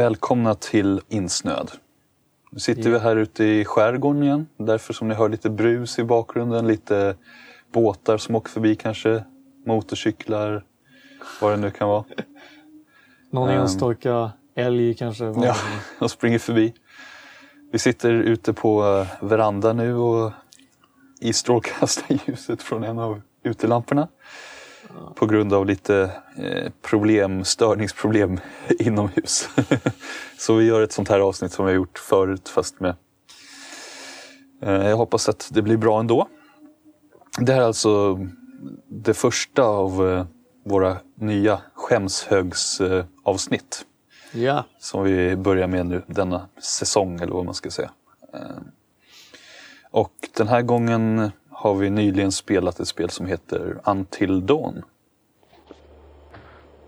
Välkomna till Insnöd. Nu sitter vi här ute i skärgården igen. Därför som ni hör lite brus i bakgrunden. Lite båtar som åker förbi kanske. Motorcyklar. Vad det nu kan vara. Någon Ehm. enstaka älg kanske. Ja, och springer förbi. Vi sitter ute på eh, verandan nu och i strålkastarljuset från en av utelamporna. På grund av lite eh, problem, störningsproblem inomhus. Så vi gör ett sånt här avsnitt som vi har gjort förut fast med... Eh, jag hoppas att det blir bra ändå. Det här är alltså det första av eh, våra nya skämshögsavsnitt. Avsnitt Ja, som vi börjar med nu denna säsong eller vad man ska säga. Och den här gången har vi nyligen spelat ett spel som heter Until Dawn.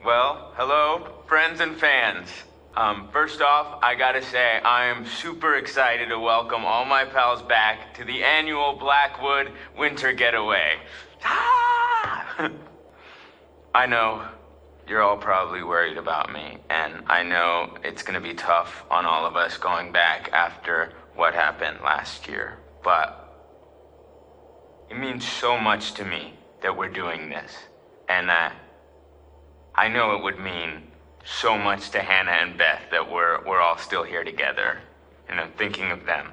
Well, hello, friends and fans. Um, first off, I gotta say, I am super excited to welcome all my pals back to the annual Blackwood Winter Getaway. Ah! I know you're all probably worried about me, and I know it's gonna be tough on all of us going back after what happened last year, but it means so much to me that we're doing this, and that I know it would mean so much to Hannah and Beth that we're we're all still here together. And I'm thinking of them.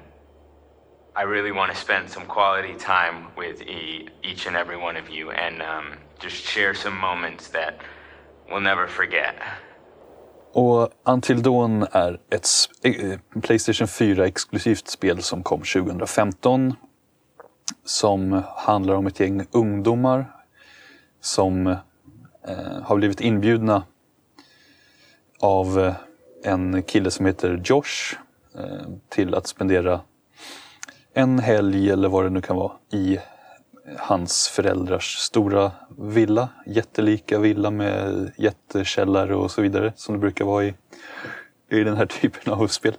I really want to spend some quality time with e- each and every one of you and um, just share some moments that we'll never forget. Och Until Dawn är ett eh, Playstation 4-exklusivt spel som kom 2015. Som handlar om ett gäng ungdomar som eh, har blivit inbjudna av eh, en kille som heter Josh eh, till att spendera en helg eller vad det nu kan vara i hans föräldrars stora villa. Jättelika villa med jättekällare och så vidare som det brukar vara i, i den här typen av spel.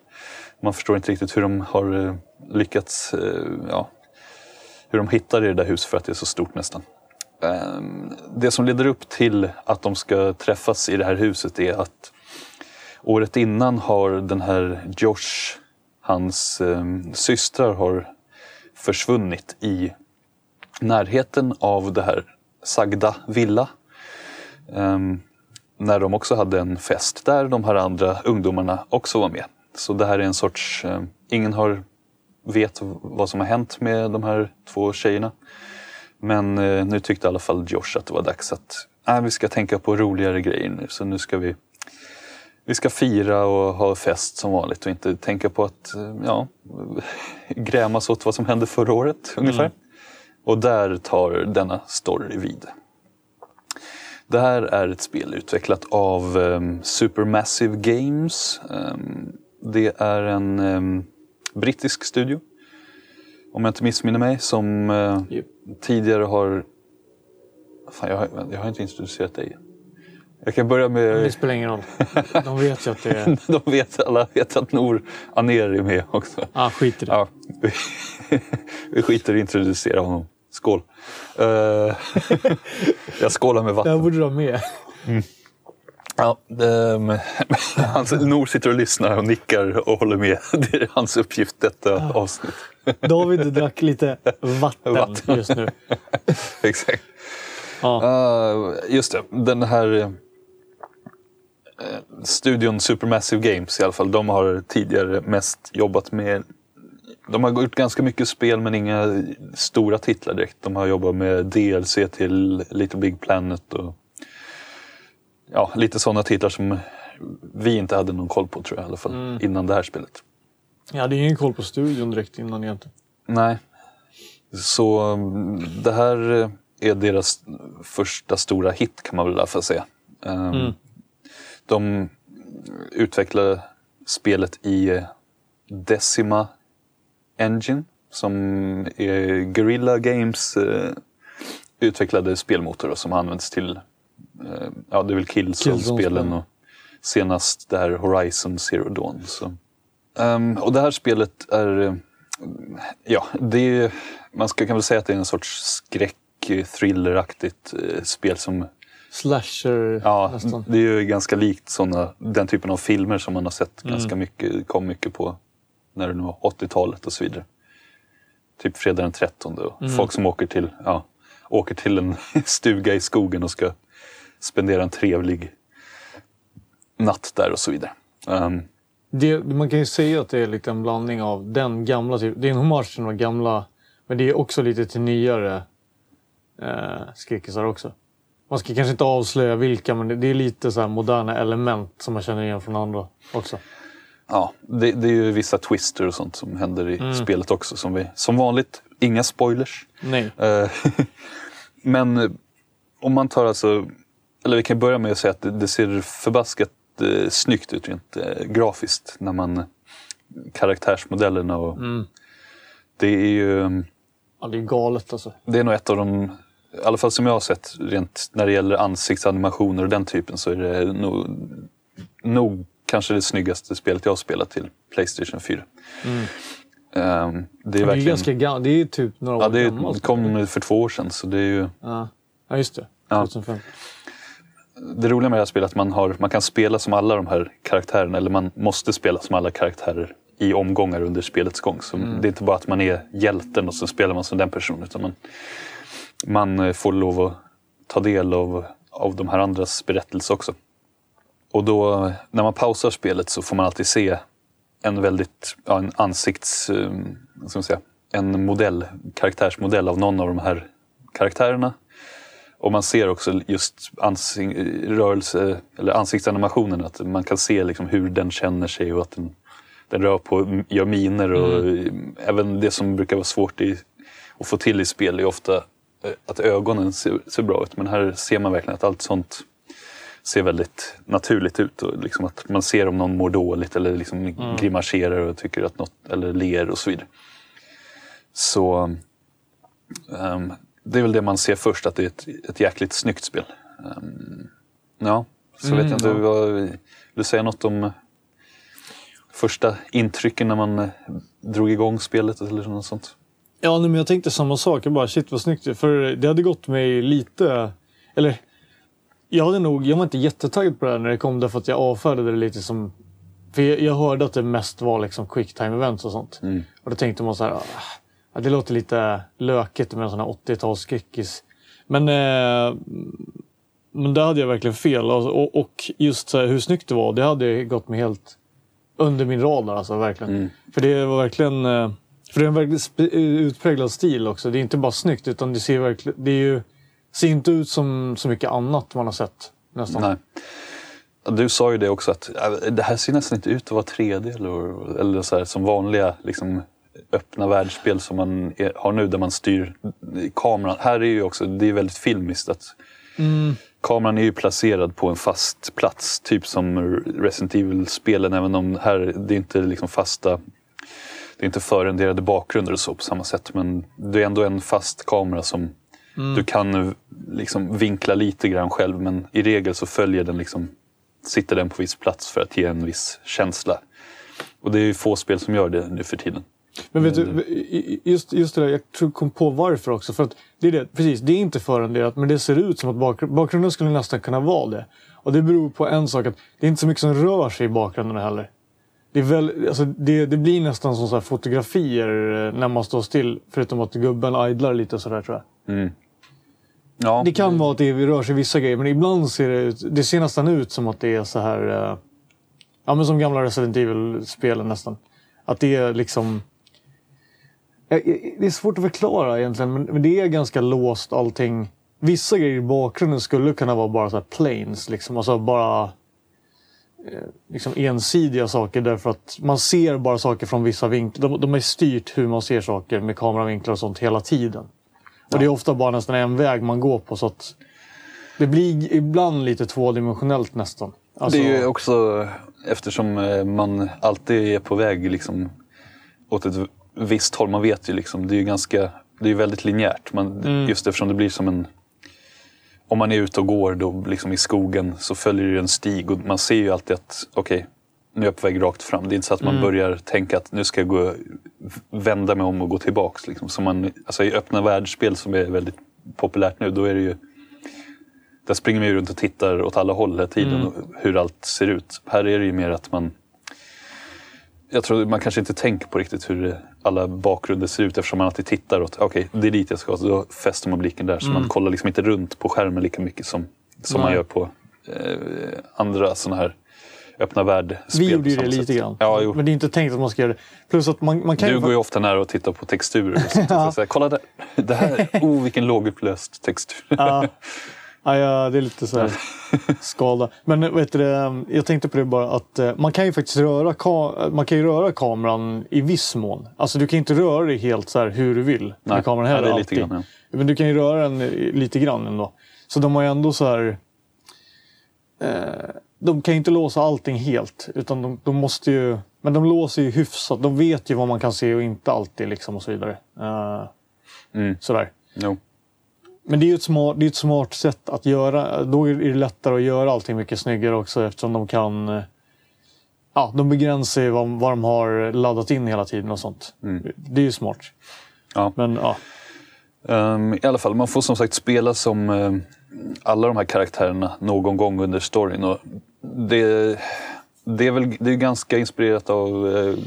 Man förstår inte riktigt hur de har eh, lyckats, eh, ja, hur de hittar i det där huset för att det är så stort nästan. Ehm, det som leder upp till att de ska träffas i det här huset är att året innan har den här Josh, hans ehm, systrar har försvunnit i närheten av det här sagda villa. Ehm, när de också hade en fest där de här andra ungdomarna också var med. Så det här är en sorts, ingen har vet vad som har hänt med de här två tjejerna. Men eh, nu tyckte i alla fall Josh att det var dags att äh, vi ska tänka på roligare grejer nu. Så nu ska vi, vi ska fira och ha fest som vanligt och inte tänka på att eh, ja, grämas åt vad som hände förra året ungefär. Och där tar denna story vid. Det här är ett spel utvecklat av um, Supermassive Games. Ehm, det är en ehm, brittisk studio. Om jag inte missminner mig. Som eh, Japp. tidigare har... Fan, jag, har jag har inte introducerat dig. Jag kan börja det med... spelar ingen roll. De vet ju att det är... De vet, alla vet att Nor Aner är med också. Ah, skit i det. Ja, vi, skiter i att introducera honom. Skål. Eh, jag skålar med Det här vatten. borde du ha med. Ja, um, hans, Nor sitter och lyssnar och nickar och håller med. Det är hans uppgift detta avsnitt. David drack lite vatten, Vatten. just nu. Exakt. Ja. Uh, just det, den här eh, studion Supermassive Games i alla fall. De har tidigare mest jobbat med de har gjort ganska mycket spel men inga stora titlar direkt. De har jobbat med DLC till Little Big Planet och ja, lite sådana titlar som vi inte hade någon koll på tror jag i alla fall innan det här spelet. Jag hade ingen koll på studion direkt innan egentligen. Nej. Så mm, det här är deras första stora hit kan man väl fall säga. Um, De utvecklade spelet i eh, Decima Engine som är Guerrilla Games eh, utvecklade spelmotor som används till ja, det är väl Killzone-spelen och senast det här Horizon Zero Dawn. Så. Ehm, och det här spelet är eh, Ja, det är, man ska, kan väl säga att det är en sorts skräck thrilleraktigt eh, spel som Slasher Ja, nästan. det är ju ganska likt såna, den typen av filmer som man har sett Mm. ganska mycket, kom mycket på när det var 80-talet och så vidare. Typ fredag den 13 och Mm. folk som åker till, ja, åker till en stuga i skogen och ska spendera en trevlig natt där och så vidare. Ehm, Det, man kan ju säga att det är lite en blandning av den gamla, typ, det är en hommage till de gamla, men det är också lite till nyare eh, skräckisar också. Man ska kanske inte avslöja vilka, men det, det är lite så här moderna element som man känner igen från andra också. ja, det, det är ju vissa twister och sånt som händer i Mm. spelet också. Som, vi, som vanligt, inga spoilers. Nej. Eh, Men om man tar alltså, eller vi kan börja med att säga att det, ser förbaskat eh, snyggt ut rent eh, grafiskt när man karaktärsmodellerna och Mm. det är ju mm, Ja, det är galet alltså. det är nog ett av de, i alla fall som jag har sett rent när det gäller ansiktsanimationer och den typen så är det nog, nog kanske det snyggaste spelet jag har spelat till Playstation 4. Mm. Ehm, det är Det är verkligen, ganska gammalt. Det är typ några år ja, det gammalt. kom för två år sedan så det är ju Ja. ja, just det. Ja. 2005. Det roliga med det här spelet är att man, har, man kan spela som alla de här karaktärerna, eller man måste spela som alla karaktärer i omgångar under spelets gång. Så Det är inte bara att man är hjälten och så spelar man som den personen. Utan man, man eh, får lov att ta del av, av de här andras berättelse också. Och då, när man pausar spelet så får man alltid se en väldigt, ja, en ansikts... eh, ska man säga, en modell, karaktärsmodell av någon av de här karaktärerna. Och man ser också just ansing, rörelse, eller ansiktsanimationen, att man kan se liksom hur den känner sig och att den, den rör på, gör miner. Och Även det som brukar vara svårt i, att få till i spel är ofta eh, att ögonen ser, ser bra ut. Men här ser man verkligen att allt sånt ser väldigt naturligt ut. Och liksom att man ser om någon mår dåligt eller liksom grimaserar och tycker att något, eller ler och så vidare. Så ehm, det är väl det man ser först, att det är ett, ett jäkligt snyggt spel. Ehm, ja, så vet jag inte. Vad, vill du säga något om första intrycken när man eh, drog igång spelet eller något sånt? Ja, men jag tänkte samma sak. Jag bara, shit vad snyggt. För det hade gått mig lite... Eller, jag hade nog... Jag var inte jättetaggad på det här när det kom därför att jag avfärdade det lite som... För jag, jag hörde att det mest var liksom quick time events och sånt. Och då tänkte man så här... Ah, ja, det låter lite lökigt med en sån här 80-talsskräckis. Men... Eh, men där hade jag verkligen fel. Och, och, och just här, hur snyggt det var, det hade gått mig helt under min radar. Alltså, verkligen. För det var verkligen... eh, För det är en sp- utpräglad stil också. Det är inte bara snyggt utan det ser verkligen... Det är ju, ser inte ut som så mycket annat man har sett. Nästan. Nej. Du sa ju det också att äh, det här ser nästan inte ut att vara 3D eller, eller så här, som vanliga liksom, öppna världsspel som man är, har nu där man styr kameran. Här är ju också, det är väldigt filmiskt. Att Kameran är ju placerad på en fast plats, typ som Resident Evil-spelen. Även om här, det är inte liksom fasta det är inte förrenderade bakgrunder och så på samma sätt. Men det är ändå en fast kamera som du kan liksom vinkla lite grann själv. Men i regel så följer den liksom, sitter den på viss plats för att ge en viss känsla. Och det är ju få spel som gör det nu för tiden. Men vet du, i- just, just det där, jag tror jag kom på varför också. För att det är det, precis, det är inte förrenderat men det ser ut som att bakgr- bakgrunden skulle nästan kunna vara det. Och det beror på en sak, att det är inte så mycket som rör sig i bakgrunden heller. Det, är väl, alltså det, det blir nästan som så här fotografier eh, när man står still. Förutom att gubben idlar lite sådär tror jag. Ja, Det kan vara att det rör sig vissa grejer, men ibland ser det ut, det ser nästan ut som att det är så här... eh, Ja, men som gamla Resident Evil-spelen nästan. Att det är liksom... Eh, eh, Det är svårt att förklara egentligen, men det är ganska låst allting. Vissa grejer i bakgrunden skulle kunna vara bara så här planes, liksom. Alltså bara eh, liksom ensidiga saker därför att man ser bara saker från vissa vinklar. De, de är styrt hur man ser saker med kameravinklar och sånt hela tiden. Och det är ofta bara nästan en väg man går på så att det blir ibland lite tvådimensionellt nästan. Alltså, Det är ju också eftersom man alltid är på väg liksom, åt ett visst håll. Man vet ju liksom, det är ju ganska, det är väldigt linjärt. Man, Just eftersom det blir som en... Om man är ute och går då, liksom i skogen så följer det en stig och man ser ju alltid att okej, nu är jag på väg rakt fram. Det är inte så att man börjar tänka att nu ska jag gå, vända mig om och gå tillbaks. Liksom. Så man, alltså I öppna världsspel som är väldigt populärt nu, då är det ju där springer man ju runt och tittar åt alla håll hela tiden Mm. och hur allt ser ut. Här är det ju mer att man jag tror man kanske inte tänker på riktigt hur alla bakgrunder ser ut eftersom man alltid tittar åt, okej, det är dit jag ska, så då fäster man blicken där. Så man kollar liksom inte runt på skärmen lika mycket som, som man Mm. Gör på eh, andra sådana här öppna värld-spel. Vi gjorde ju det lite sätt. grann. Ja, jo. Men det är inte tänkt att man ska göra det. Plus att man, man kan Du ju... går ju ofta nära och tittar på texturer. Och sånt. Ja. Så säga, Kolla där! Det här, oh vilken lågupplöst textur. Ja, ja, ja, det är lite så här skada. Men vet du, det, jag tänkte på det bara att eh, man kan ju faktiskt röra, man kan ju röra kameran i viss mån. Alltså du kan inte röra dig helt så här hur du vill. med Nej, kameran ja, heller, är lite grann, Men du kan ju röra den eh, lite grann ändå. Så de har ju ändå så här... Eh, de kan ju inte låsa allting helt. Utan de, de måste ju... Men de låser ju hyfsat. De vet ju vad man kan se och inte alltid liksom och så vidare. Eh, Mm. Sådär. Jo. Men det är ju ett smart, det är ett smart sätt att göra. Då är det lättare att göra allting mycket snyggare också eftersom de kan... eh, Ja, de begränsar ju vad, vad de har laddat in hela tiden och sånt. Det är ju smart. Ja. Men ja, Ehm, I alla fall, man får som sagt spela som eh, alla de här karaktärerna någon gång under storyn. Och det, det är väl det är ganska inspirerat av uh,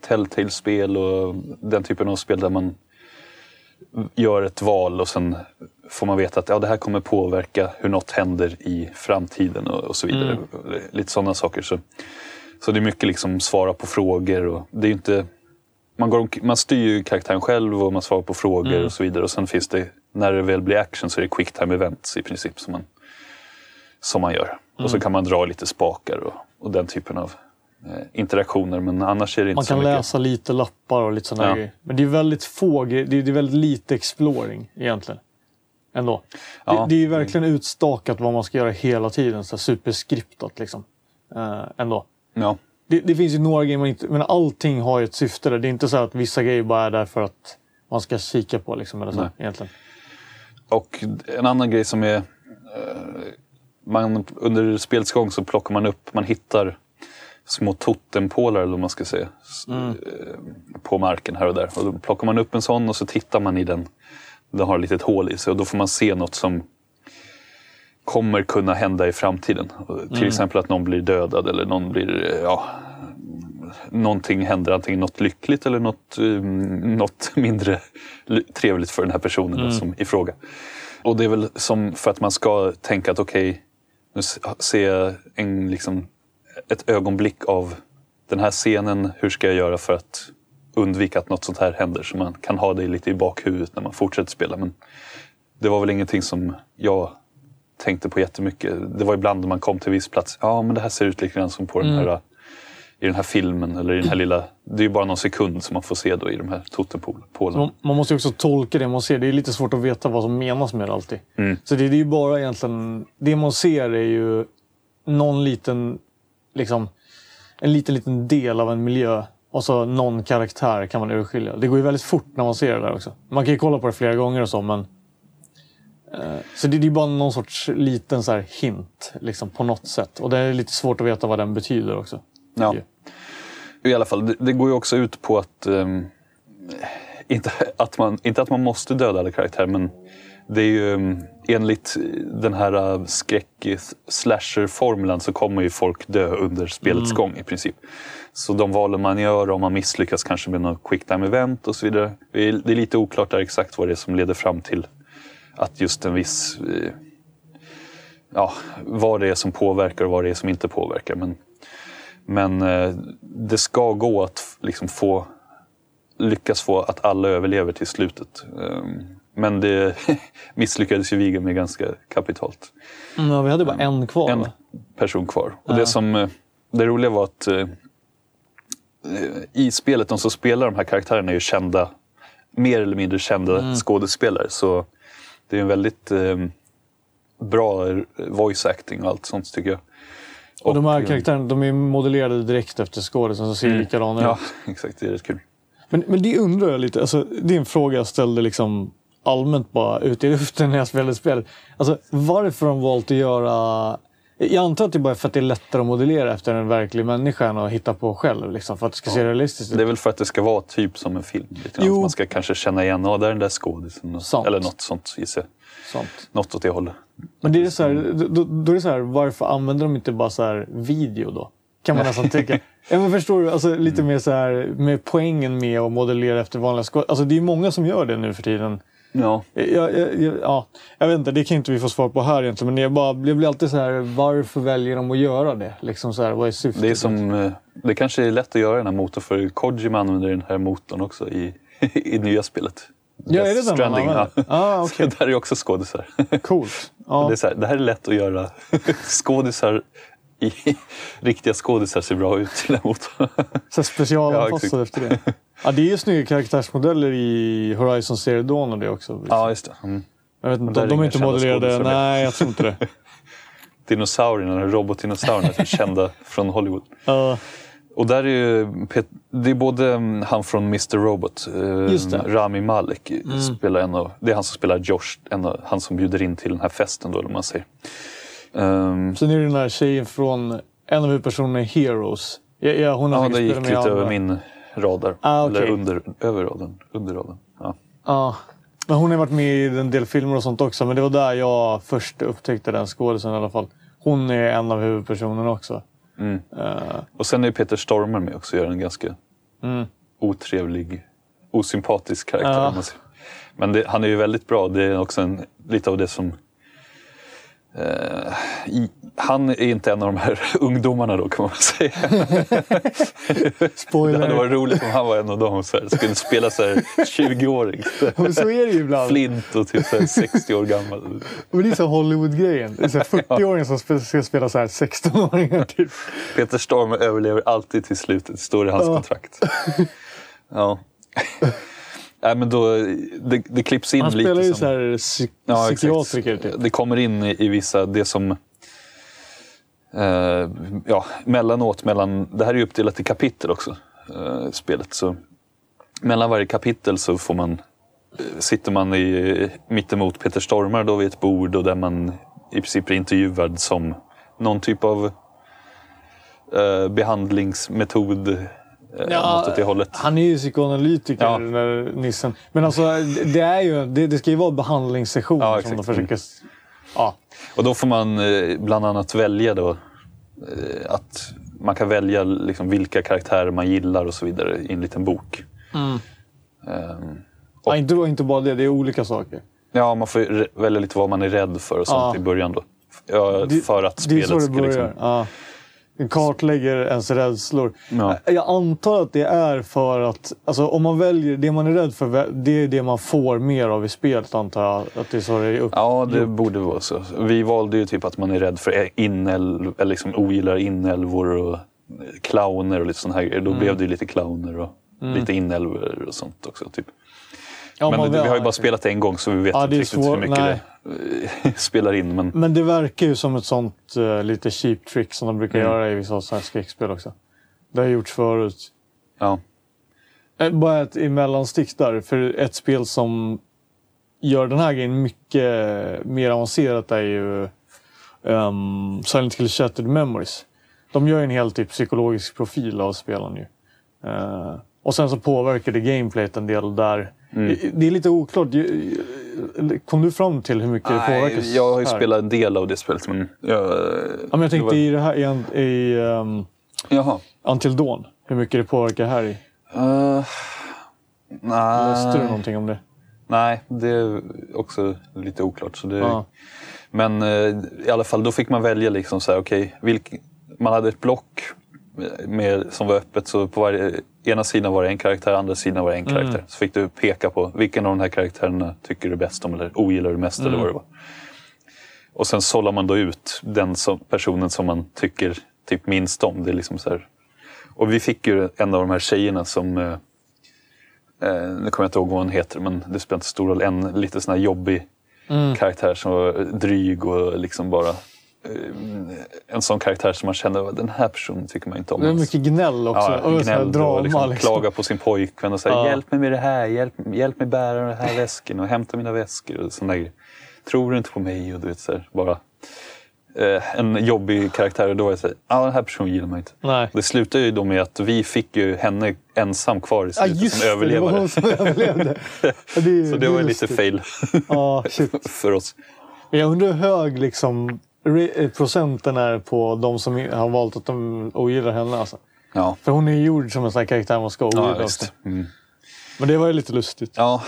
Telltale-spel och den typen av spel där man gör ett val och sen får man veta att ja, det här kommer påverka hur något händer i framtiden och, och så vidare. Lite sådana saker. Så, så det är mycket liksom svara på frågor och det är inte man, går, man styr ju karaktären själv och man svarar på frågor och så vidare. Och sen finns det, när det väl blir action så är det quick time events i princip som man, som man gör. Och så kan man dra lite spakar och, och den typen av eh, interaktioner. Men annars är det inte man så kan mycket. läsa lite lappar och lite sådana Ja. grejer. Men det är väldigt få. Det är, det är väldigt lite exploring egentligen. Ändå. Ja. Det, det är ju verkligen utstakat vad man ska göra hela tiden. Så superskriptat liksom. Eh, ändå. Ja, Det, det finns ju några grejer man inte... Men allting har ju ett syfte där. Det är inte så att vissa grejer bara är där för att man ska kika på liksom. Eller så, Nej. egentligen. Och en annan grej som är... Eh, man, under spelets gång så plockar man upp, man hittar små totempålar eller vad man ska säga. Mm. eh, På marken här och där. Och då plockar man upp en sån och så tittar man i den. Den har ett litet hål i sig och då får man se något som kommer kunna hända i framtiden. Mm. Till exempel att någon blir dödad eller någon blir, ja, någonting händer. Antingen något lyckligt eller något, um, något mindre trevligt för den här personen då, som i fråga. Och det är väl som för att man ska tänka att okej, nu s- ser jag en, liksom, ett ögonblick av den här scenen. Hur ska jag göra för att undvika att något sånt här händer? Så man kan ha det lite i bakhuvudet när man fortsätter spela. Men det var väl ingenting som jag tänkte på jättemycket. Det var ibland när man kom till viss plats. Ja, men det här ser ut lite grann som på den här, i den här filmen. Eller i den här lilla... Det är ju bara någon sekund som man får se då i de här totempålarna. Man, man måste ju också tolka det man ser. Det är lite svårt att veta vad som menas med det alltid. Mm. Så det, det är ju bara egentligen... Det man ser är ju någon liten... Liksom, en liten, liten del av en miljö. Och så någon karaktär kan man urskilja. Det går ju väldigt fort när man ser det där också. Man kan ju kolla på det flera gånger och så, men... eh, Så det, det är bara någon sorts liten så här hint liksom, på något sätt. Och det är lite svårt att veta vad den betyder också. Ja. I alla fall, det, det går ju också ut på att... ehm, inte, att man, inte att man måste döda alla karaktärer, men det är ju um, enligt den här uh, skräck-slasher-formulan så kommer ju folk dö under spelets gång i princip. Så de valen man gör, om man misslyckas kanske med något quick time event och så vidare. Det är, lite oklart där exakt vad det är som leder fram till att just en viss... eh, Ja, vad det är som påverkar och vad det är som inte påverkar. Men men eh, det ska gå att liksom få lyckas få att alla överlever till slutet. Ehm, men det misslyckades ju Viggen med ganska kapitalt. Mm, ja, vi hade bara en kvar. En person kvar. Och det, som, eh, det roliga var att i spelet, de som spelar de här karaktärerna är ju kända, mer eller mindre kända Mm. skådespelare. Så det är en väldigt eh, bra voice acting och allt sånt tycker jag. Och de här eh, karaktärerna de är modellerade direkt efter skådisen som ser likadana ut. Ja, exakt. Det är rätt kul. Men, men det undrar jag lite. Alltså, det är en fråga jag ställde liksom allmänt bara ute i luften när jag spelade spel. Alltså, varför har de valt att göra Jag antar att det bara är för att det är lättare att modellera efter en verklig människa än att hitta på själv. Liksom, för att det ska se realistiskt ut. Det är väl för att det ska vara typ som en film. Lite Man ska kanske känna igen, ja där är den där skådisen. Eller något sånt gissar jag. Sånt. Något åt det hållet. Men det är så här, då, då är det så här, varför använder de inte bara så här video då? Kan man nästan tycka. Ja, men förstår du? Alltså, lite mer så här med poängen med att modellera efter vanliga skådespelare. Alltså, det är många som gör det nu för tiden. Ja. Jag, jag, jag, ja, jag vet inte, det kan inte vi få svar på här egentligen. Men jag, bara, jag blir alltid så här, varför väljer de att göra det? Liksom så här, vad är syftet? Det, är som, eh, det kanske är lätt att göra den här motorn för Kojima använder den här motorn också i, i nya spelet. Ja, är det den man? Ah, Så där är också skådisar. Coolt. Det, Ja. är så här, det här är lätt att göra. Skådisar i, riktiga skådisar ser bra ut motorn. Så här specialanpassad Ja, efter det. Ja, det är ju snygga karaktärsmodeller i Horizon Zero Dawn och det också. Ja, just det. Mm. Jag vet inte, de, de är inte modellerade. Nej, jag tror inte det. Dinosaurierna, robotdinosaurierna, är kända från Hollywood. Ja, Och där är ju det är både mm, han från Mr Robot, eh. Mm. Rami Malek, spelar en av, det är han som spelar Josh, en av, han som bjuder in till den här festen då, eller man säger. Ehm, Sen är det den här tjejen från en av huvudpersonerna i Heroes. Ja, ja, hon har ja, det gick lite över andra. min radar. Ah, okej. Eller under, över radarn. Under radarn. Ja. Ja. Men hon har varit med i en del filmer och sånt också. Men det var där jag först upptäckte den skådisen i alla fall. Hon är en av huvudpersonerna också. Mm. Eh, Och sen är Peter Stormare med också, gör en ganska mm. otrevlig, osympatisk karaktär. Ja. Men det, han är ju väldigt bra. Det är också en, lite av det som... Eh, i, han är inte en av de här ungdomarna då kan man väl säga. Det Spoiler. hade varit roligt om han var en av dem. Här, skulle spela så här 20-åring. Men så är det ju ibland. Flint och typ så här 60 år gammal. Men det är så Hollywood-grejen. Det är så här 40-åringar som ska spela så här 16-åringar. Typ. Peter Stormare överlever alltid till slutet, står i hans kontrakt. Ja. Nej, men då, det, det klipps in Han lite spelar ju som... så här psy- Ja, psykiatriker. Typ. Det kommer in i, i vissa, det som... Eh, ja, mellanåt, mellan, det här är ju uppdelat i kapitel också, eh, spelet. Så mellan varje kapitel så får man, eh, sitter man i, mittemot Peter Stormare då vid ett bord och där man i princip blir intervjuad som någon typ av eh, behandlingsmetod. Eh, hållet. Han är ju psykoanalytiker, Ja. där nissen. Men alltså, det, är ju, det, det ska ju vara behandlingssessioner Ja, som de försöker... s- Ja. Och då får man eh, bland annat välja då eh, att man kan välja liksom vilka karaktärer man gillar och så vidare i en liten bok. Mm. Ehm, ja inte, inte bara det, det är olika saker. ja, man får välja lite vad man är rädd för och sånt Ja. i början då. Ja, för att Det spelet det ska liksom... Kartlägger ens rädslor. Ja. Jag antar att det är för att alltså, om man väljer det man är rädd för, det är det man får mer av i spelet antar jag. Att det är så det är upp. Ja, det borde vara så. Vi valde ju typ att man är rädd för inälv, eller liksom ogillar inälvor och clowner och lite sådana här grejer. Mm. Då blev det ju lite clowner och lite inälvor och sånt också. Typ. Ja, men det, vi har ju bara spelat det en gång så vi vet Ja, inte riktigt hur mycket nej. det spelar in. Men Men det verkar ju som ett sånt uh, lite cheap trick som de brukar Mm. göra i vissa sådana här skräckspel också. Det har gjorts förut. ja. Eh, Bara ett emellanstick där. För ett spel som gör den här grejen mycket mer avancerat är ju um, Silent Hill Shattered Memories. De gör ju en hel typ psykologisk profil av spelen ju. Eh, och sen så påverkar det gameplayet en del där. Mm. Det- är lite oklart. Kom du fram till hur mycket det påverkas? Nej, jag har ju här? spelat en del av det spelet. Men jag, Ja, men jag tänkte var- i det här i, i um, Jaha. Until Dawn. Hur mycket det påverkar här i. Uh, Läste du nej, någonting om det? nej, det är också lite oklart. Så det, Ja. Men eh, i alla fall, då fick man välja liksom så här, okej, vilk- man hade ett block med, som var öppet. Så på varje, ena sidan var det en karaktär, andra sidan var det en Mm. karaktär. Så fick du peka på vilken av de här karaktärerna tycker du bäst om eller ogillar du mest Mm. eller vad det var. Och sen sållar man då ut den som, personen som man tycker typ minst om. Det är liksom så här. Och vi fick ju en av de här tjejerna som eh, Eh, nu kommer jag inte ihåg vad hon heter, men det spelar inte stor roll. En lite sån här jobbig Mm. karaktär som var dryg och liksom bara... Eh, en sån karaktär som man känner den här personen tycker man inte om. Det är mycket gnäll också. Ja, och gnällde drama. och liksom, liksom. klaga på sin pojkvän och säga Ja. hjälp mig med det här, hjälp, hjälp mig bära den här väsken och hämta mina väskor och såna grejer. Tror du inte på mig? Och du vet, så här, bara eh, en jobbig karaktär och då var jag såhär, ja den här personen gillar man inte. Nej. Det slutade ju då med att vi fick ju henne ensam kvar i slutet just som det. Det var överlevare. hon som överlevde. Det Så det var lite fail Ja, för oss. Jag undrar hur hög liksom, procenten är på de som har valt att de ogillar henne. Alltså. Ja, För hon är ju gjord som en sån här karaktär man ska ogilla. ja. Mm. Men det var ju lite lustigt. Ja,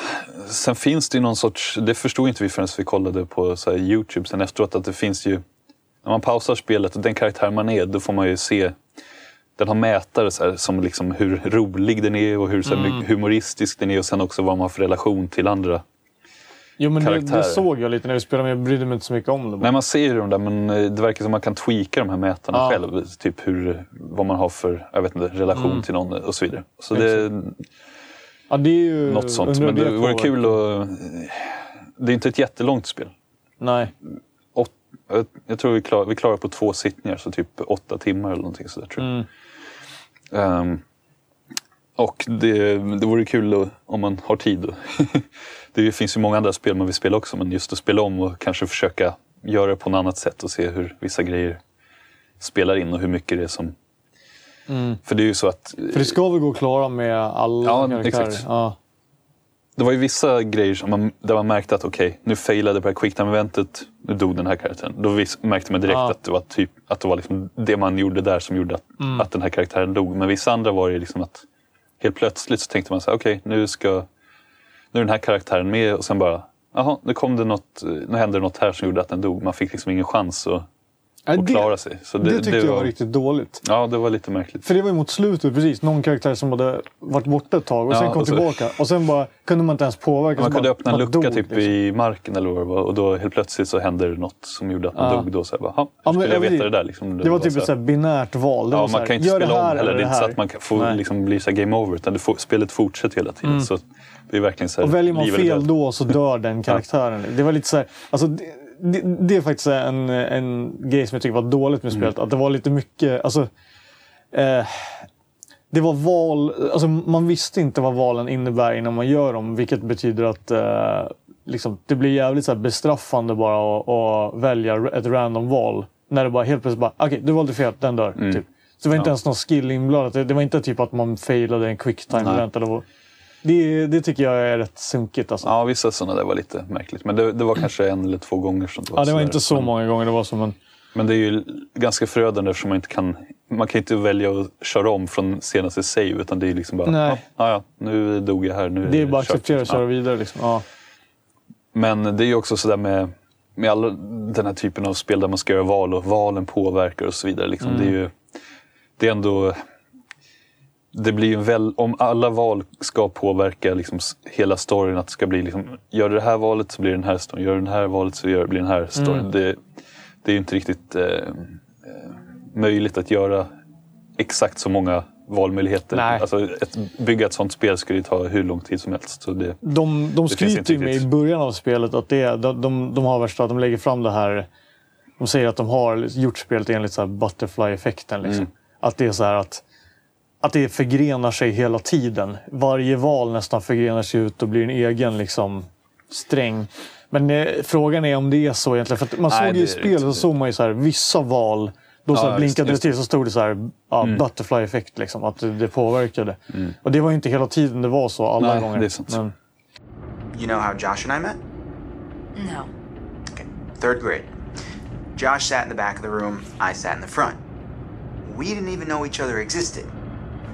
sen finns det ju någon sorts, det förstod inte vi förrän vi kollade på så Youtube sen efteråt, att det finns ju, när man pausar spelet och den karaktär man är, då får man ju se, den har mätare så här, som liksom hur rolig den är och hur så här, mycket humoristisk den är och sen också vad man har för relation till andra. Jo, men det, det såg jag lite när vi spelade, men jag brydde mig inte så mycket om det. Nej, man ser ju de där, men eh, det verkar som man kan tweaka de här mätarna Ja. själv. Typ hur, vad man har för jag vet inte, relation Mm. till någon och så vidare. Så det Ja, det är ju... något sånt. Men det vore kul att... Det är inte ett jättelångt spel. Nej. Åt, jag- tror vi klarar, vi klarar på två sittningar, så typ åtta timmar eller någonting sådär tror jag. Mm. Ehm, och det, det vore kul att, om man har tid. det finns ju många andra spel man vill spela också, men just att spela om och kanske försöka göra det på något annat sätt och se hur vissa grejer spelar in och hur mycket det är som... För det är ju så att... För det ska väl gå att klara med alla Ja, karaktärer? exakt. Ja. Det var ju vissa grejer som man, där man märkte att okej, nu failade på det här quicktime-eventet, nu dog den här karaktären. Då märkte man direkt Ja. att det var, typ, att det, var liksom det man gjorde där som gjorde att, Mm. att den här karaktären dog. Men vissa andra var det liksom att helt plötsligt så tänkte man så här, okej, nu ska nu är den här karaktären med och sen bara, jaha, nu kom det något, nu hände det något här som gjorde att den dog. Man fick liksom ingen chans att, Nej, att klara sig. Så det, det, tyckte jag var riktigt dåligt. Ja, det var lite märkligt. För det var ju mot slutet precis. Någon karaktär som hade varit borta ett tag och Ja, sen kom och så- tillbaka. Och sen bara kunde man inte ens påverka. Man kunde bara, öppna en lucka dog, typ liksom. i marken eller vad det var och då helt plötsligt så hände det något som gjorde att man Ja. dog. Då, så här, bara, "Ha, hur Ja, men skulle jag veta det där? Liksom, Det var typ så ett binärt val. Det Ja, var man kan inte spela det om heller. eller Det är inte så att man kan få. Mm. liksom, blir så game over. Utan det spelet fortsätter hela tiden. Så det är verkligen så här, Och väljer man fel då så dör den karaktären. Det var lite så här, alltså, det, det, är faktiskt en, en grej som jag tycker var dåligt med Mm. spelet. Att det var lite mycket... Alltså, eh, det var val... Alltså, man visste inte vad valen innebär innan man gör dem. Vilket betyder att eh, liksom, det blir jävligt så bestraffande bara att, att välja ett random val. När det bara helt plötsligt bara, okej du valde fel, den dör. Mm. Typ. Så det var inte ens någon skill inblandat. Det, det var inte typ att man failade en quick time Nej. event eller vad. Det, det tycker jag är rätt sunkigt alltså. Ja, vissa sådana där var lite märkligt. Men det, det var kanske en eller två gånger som det var Ja, det var inte så Men- många gånger det var som en... Men det är ju ganska förödande eftersom man inte kan... Man kan inte välja att köra om från senaste save. Utan det är liksom bara, Nej. ja, ja, nu dog jag här. Nu Det är bara att acceptera och köra Ja. vidare. Liksom. Ja. Men det är ju också sådär med, med alla den här typen av spel där man ska göra val och valen påverkar och så vidare. Liksom. Det är ju det är ändå... Det blir ju väl, om alla val ska påverka liksom hela storyn, att det ska bli liksom, gör du det här valet så blir det den här storyn, gör du det här valet så blir den här storyn. Det, det är ju inte riktigt eh, eh, möjligt att göra exakt så många valmöjligheter. Nej. Alltså, ett, bygga ett sånt spel skulle ju ta hur lång tid som helst. Så det, De, de skryter ju med i början av spelet att det, de, de, de har värsta, de lägger fram det här. De säger att de har gjort spelet enligt så butterfly-effekten. Liksom. Mm. Att det är så här att, att det förgrenar sig hela tiden. Varje val nästan förgrenar sig ut och blir en egen liksom, sträng. Men eh, frågan är om det är så egentligen. För att man Nej, såg ju det i spelet så såg man ju så här, vissa val. Då så Ja, blinkade det just det. till så stod det så här, ja, Mm. butterfly-effekt. Liksom, att det, det påverkade. Och det var ju inte hela tiden det var så alla Nej, gånger. det är sant. Men, You know how Josh and I met? No. Okay, third grade. Josh sat in the back of the room, I sat in the front. We didn't even know each other existed.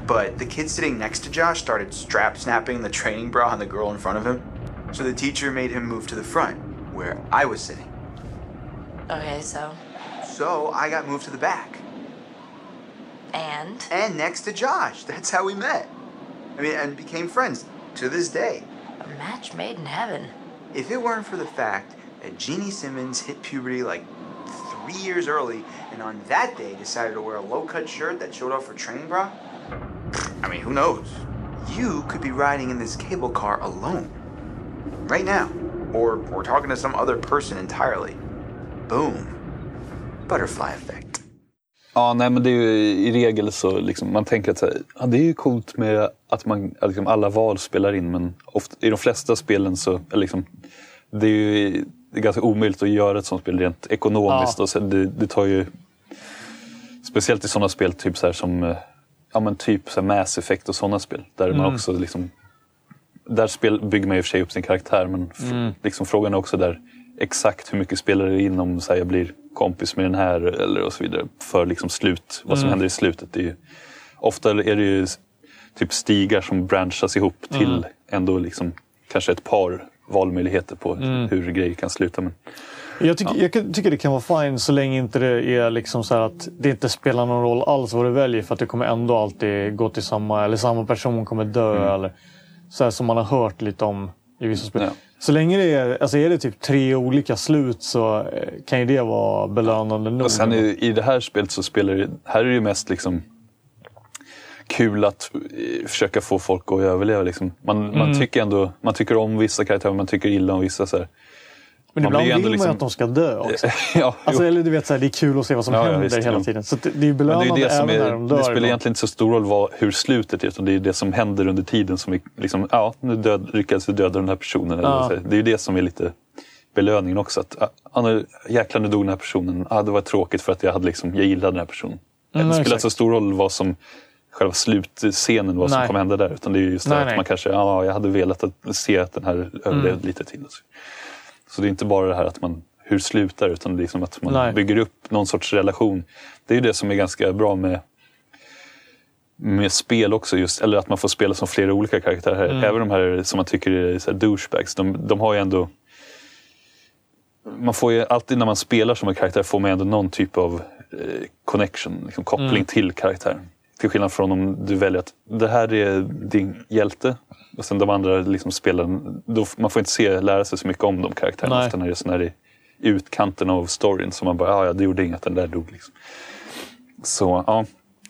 But the kid sitting next to Josh started strap snapping the training bra on the girl in front of him. So the teacher made him move to the front, where I was sitting. Okay, so. So I got moved to the back. And? And next to Josh. That's how we met. I mean, and became friends to this day. A match made in heaven. If it weren't for the fact that Jeannie Simmons hit puberty like three years early and on that day decided to wear a low cut shirt that showed off her training bra, I mean, who knows? You could be riding in this cable car alone. Right now. Or, or talking to some other person entirely. Boom. Butterfly effect. Ja, nej men det är ju i regel så liksom, man tänker att så här, ja, det är ju coolt med att man, att liksom alla val spelar in men ofta, i de flesta spelen så, liksom, det är ju det är ganska omöjligt att göra ett sånt spel rent ekonomiskt. Ja. Och så det, det tar ju... Speciellt i sådana spel typ så här som eh, ja, men typ så Mass Effect och sådana spel. Där Mm. man också liksom... Där spel, bygger man i och för sig upp sin karaktär men Mm. liksom frågan är också där exakt hur mycket spelar det in om så här, jag blir kompis med den här eller och så vidare. För liksom slut, vad som Mm. händer i slutet. Ju, ofta är det ju typ stigar som branchas ihop till Mm. ändå liksom kanske ett par valmöjligheter på Mm. hur grejer kan sluta. Men, Jag, tycker, jag kan- tycker det kan vara fine så länge inte det är liksom så här att det inte spelar någon roll alls vad du väljer för att det kommer ändå alltid gå till samma, eller samma person kommer dö. Eller, så här som man har hört lite om i vissa spel. Ja. Så länge det är, alltså är det typ tre olika slut så eh, kan ju det vara belönande nog. och sen i, i det här spelet så spelar det, här är det ju mest liksom kul att eh, försöka få folk att överleva. Liksom. Man, Mm. man, tycker ändå, man tycker om vissa karaktärer, man tycker illa om vissa. Så här. Men ibland vill ju man ju liksom- att de ska dö också. ja, Alltså, eller du vet, så här, det är kul att se vad som Ja, ja, händer visst, hela jo. tiden. Så det, det är ju Men det, är belönande ju det, som även när är, de dör. det spelar egentligen inte så stor roll vad, hur slutet är, utan det är det som händer under tiden som är liksom, ja, nu död, lyckades vi döda den här personen. Eller Ja. så. Det är ju det som är lite belöningen också. Att, ah, nu, jäklar, nu dog den här personen. Ah, det var tråkigt för att jag, hade liksom, jag gillade den här personen. Mm, det spelar inte så stor roll vad som själva slutscenen, vad som Nej. kommer hända där. Utan det är just det Nej, att nej. man kanske, ja, jag hade velat att se att den här överlevde Mm. lite till. Så det är inte bara det här att man hur slutar utan liksom att man Nej. bygger upp någon sorts relation. Det är ju det som är ganska bra med med spel också, just, eller att man får spela som flera olika karaktärer. Mm. Även de här som man tycker är så douchebags, de, de har ju ändå... Man får ju alltid när man spelar som en karaktär får man ändå någon typ av eh, connection, liksom koppling Mm. till karaktären. Till skillnad från om du väljer att det här är din hjälte och sen de andra liksom spelar, då, man får inte se, lära sig så mycket om de karaktärerna. Nej. Ofta när det är utkanten av storyn som man bara, "Ah, ja det gjorde inget den där dog. Liksom. Så ja,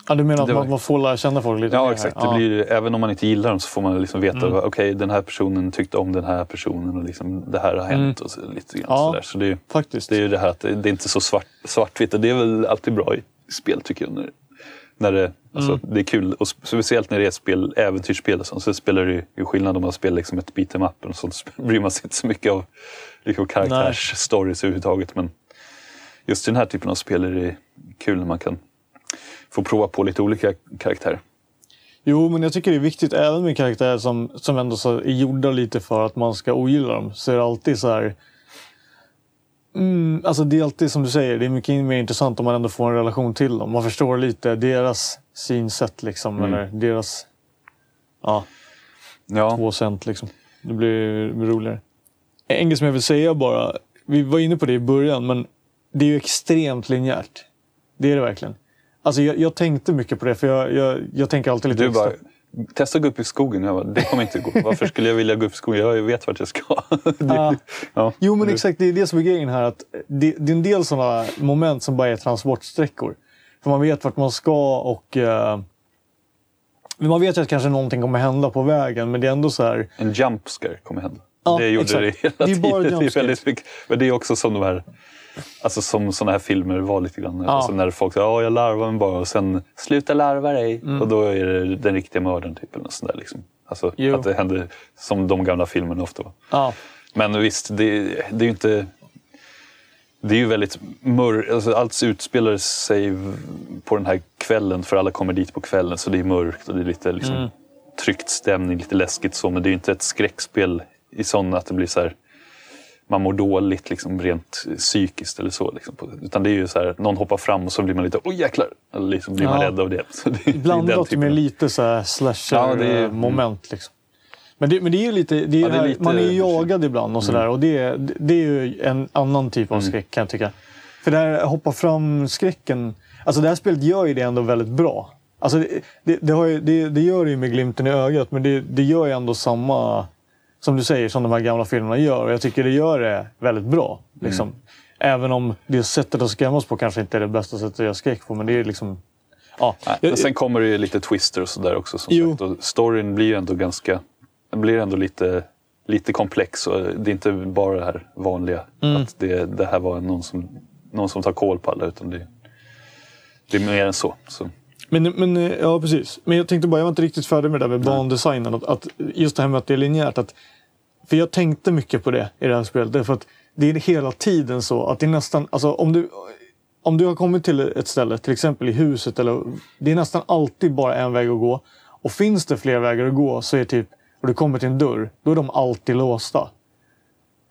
Ja, du menar att var- man, får lära känna folk lite Ja, exakt. Det blir, även om man inte gillar dem så får man liksom veta Mm. att okej, den här personen tyckte om den här personen och liksom, det här har hänt. Och så, lite grann Mm. Ja. sådär. Så det är, Faktiskt. det är ju det här att det, det är inte så svart, svartvitt. Det är väl alltid bra i spel tycker jag. När, när det, alltså, Mm. det är kul. Och speciellt när det är spel, äventyrsspel sånt, så spelar det ju skillnad om man spelar liksom ett beat em up och sånt. Så bryr man sig inte så mycket av liksom, karaktärsstories överhuvudtaget. Men just i den här typen av spel är det kul när man kan få prova på lite olika karaktärer. Jo, men jag tycker det är viktigt även med karaktärer som, som ändå så är gjorda lite för att man ska ogilla dem. Så är det alltid så här... Mm, alltså det är alltid som du säger, det är mycket mer intressant om man ändå får en relation till dem. Man förstår lite deras synsätt liksom, Mm. eller deras ja, Ja. två cent liksom. Det blir, roligare. En grej som jag vill säga bara, vi var inne på det i början, men det är ju extremt linjärt. Det är det verkligen. Alltså jag, jag tänkte mycket på det, för jag, jag, jag tänker alltid lite Du extra. bara, testa att gå upp i skogen. Jag bara, det kommer inte gå. Varför skulle jag vilja gå upp i skogen? Jag vet vart jag ska. Det- Ja. ja. Jo, men exakt. Det är det som är grejen här. Att det, det är en del sådana moment som bara är transportsträckor. För man vet vart man ska och... Eh, man vet ju att kanske någonting kommer hända på vägen, men det är ändå så här... En jump scare kommer hända. Ja, det gjorde exakt. det hela Det är tiden. bara det är väldigt mycket. Men det är också som de här Alltså som sådana här filmer var lite grann. Ja. Alltså när folk säger ja jag larvar mig bara och sen sluta larva dig. Mm. Och då är det den riktiga mördaren. Typ, eller sånt där, liksom. Alltså Jo. att det händer som de gamla filmerna ofta var. Ja, Men visst, det, det är ju inte... Det är ju väldigt mörkt. Alltså, allt utspelar sig på den här kvällen för alla kommer dit på kvällen så det är mörkt och det är lite liksom, Mm. tryckt stämning, lite läskigt så. Men det är ju inte ett skräckspel i sån att det blir så här... Man mår dåligt liksom, rent psykiskt eller så. Liksom, utan det är ju så här, någon hoppar fram och så blir man lite oj jäklar! Eller liksom blir man Ja. rädd av det. Så det, typen med lite så här Ja, slasher-moment. Liksom. Men, det, men det är ju lite... Det är, Ja, det är lite- man är ju jagad ibland och sådär. Och det, är- det är ju en annan typ Mm. av skräck kan jag tycka. För det här hoppa fram-skräcken... Alltså det här spelet gör ju det ändå väldigt bra. Alltså det, det, det, har ju, det, det gör det ju med glimten i ögat, men det, det gör ju ändå samma, som du säger, som de här gamla filmerna gör. Och jag tycker det gör det väldigt bra. Liksom. Även om det sättet att skrämmas på kanske inte är det bästa sättet att göra skräck på, men det är liksom... Ja. Nej, sen kommer det ju lite twister och sådär också. Som Jo. sagt. Och storyn blir ju ändå ganska... Blir ändå lite, lite komplex. Och det är inte bara det här vanliga. Mm. Att det, det här var någon som, någon som tar koll på alla. Utan det, det är mer än så. så. Men, men ja, precis. Men jag tänkte bara, jag var inte riktigt färdig med det där med bandesignen. Att, att just det här med att det är linjärt. Att, för jag tänkte mycket på det i det här spelet. Därför att det är hela tiden så att det är nästan, alltså om du, om du har kommit till ett ställe, till exempel i huset, eller, det är nästan alltid bara en väg att gå. Och finns det fler vägar att gå så är typ, och du kommer till en dörr, då är de alltid låsta.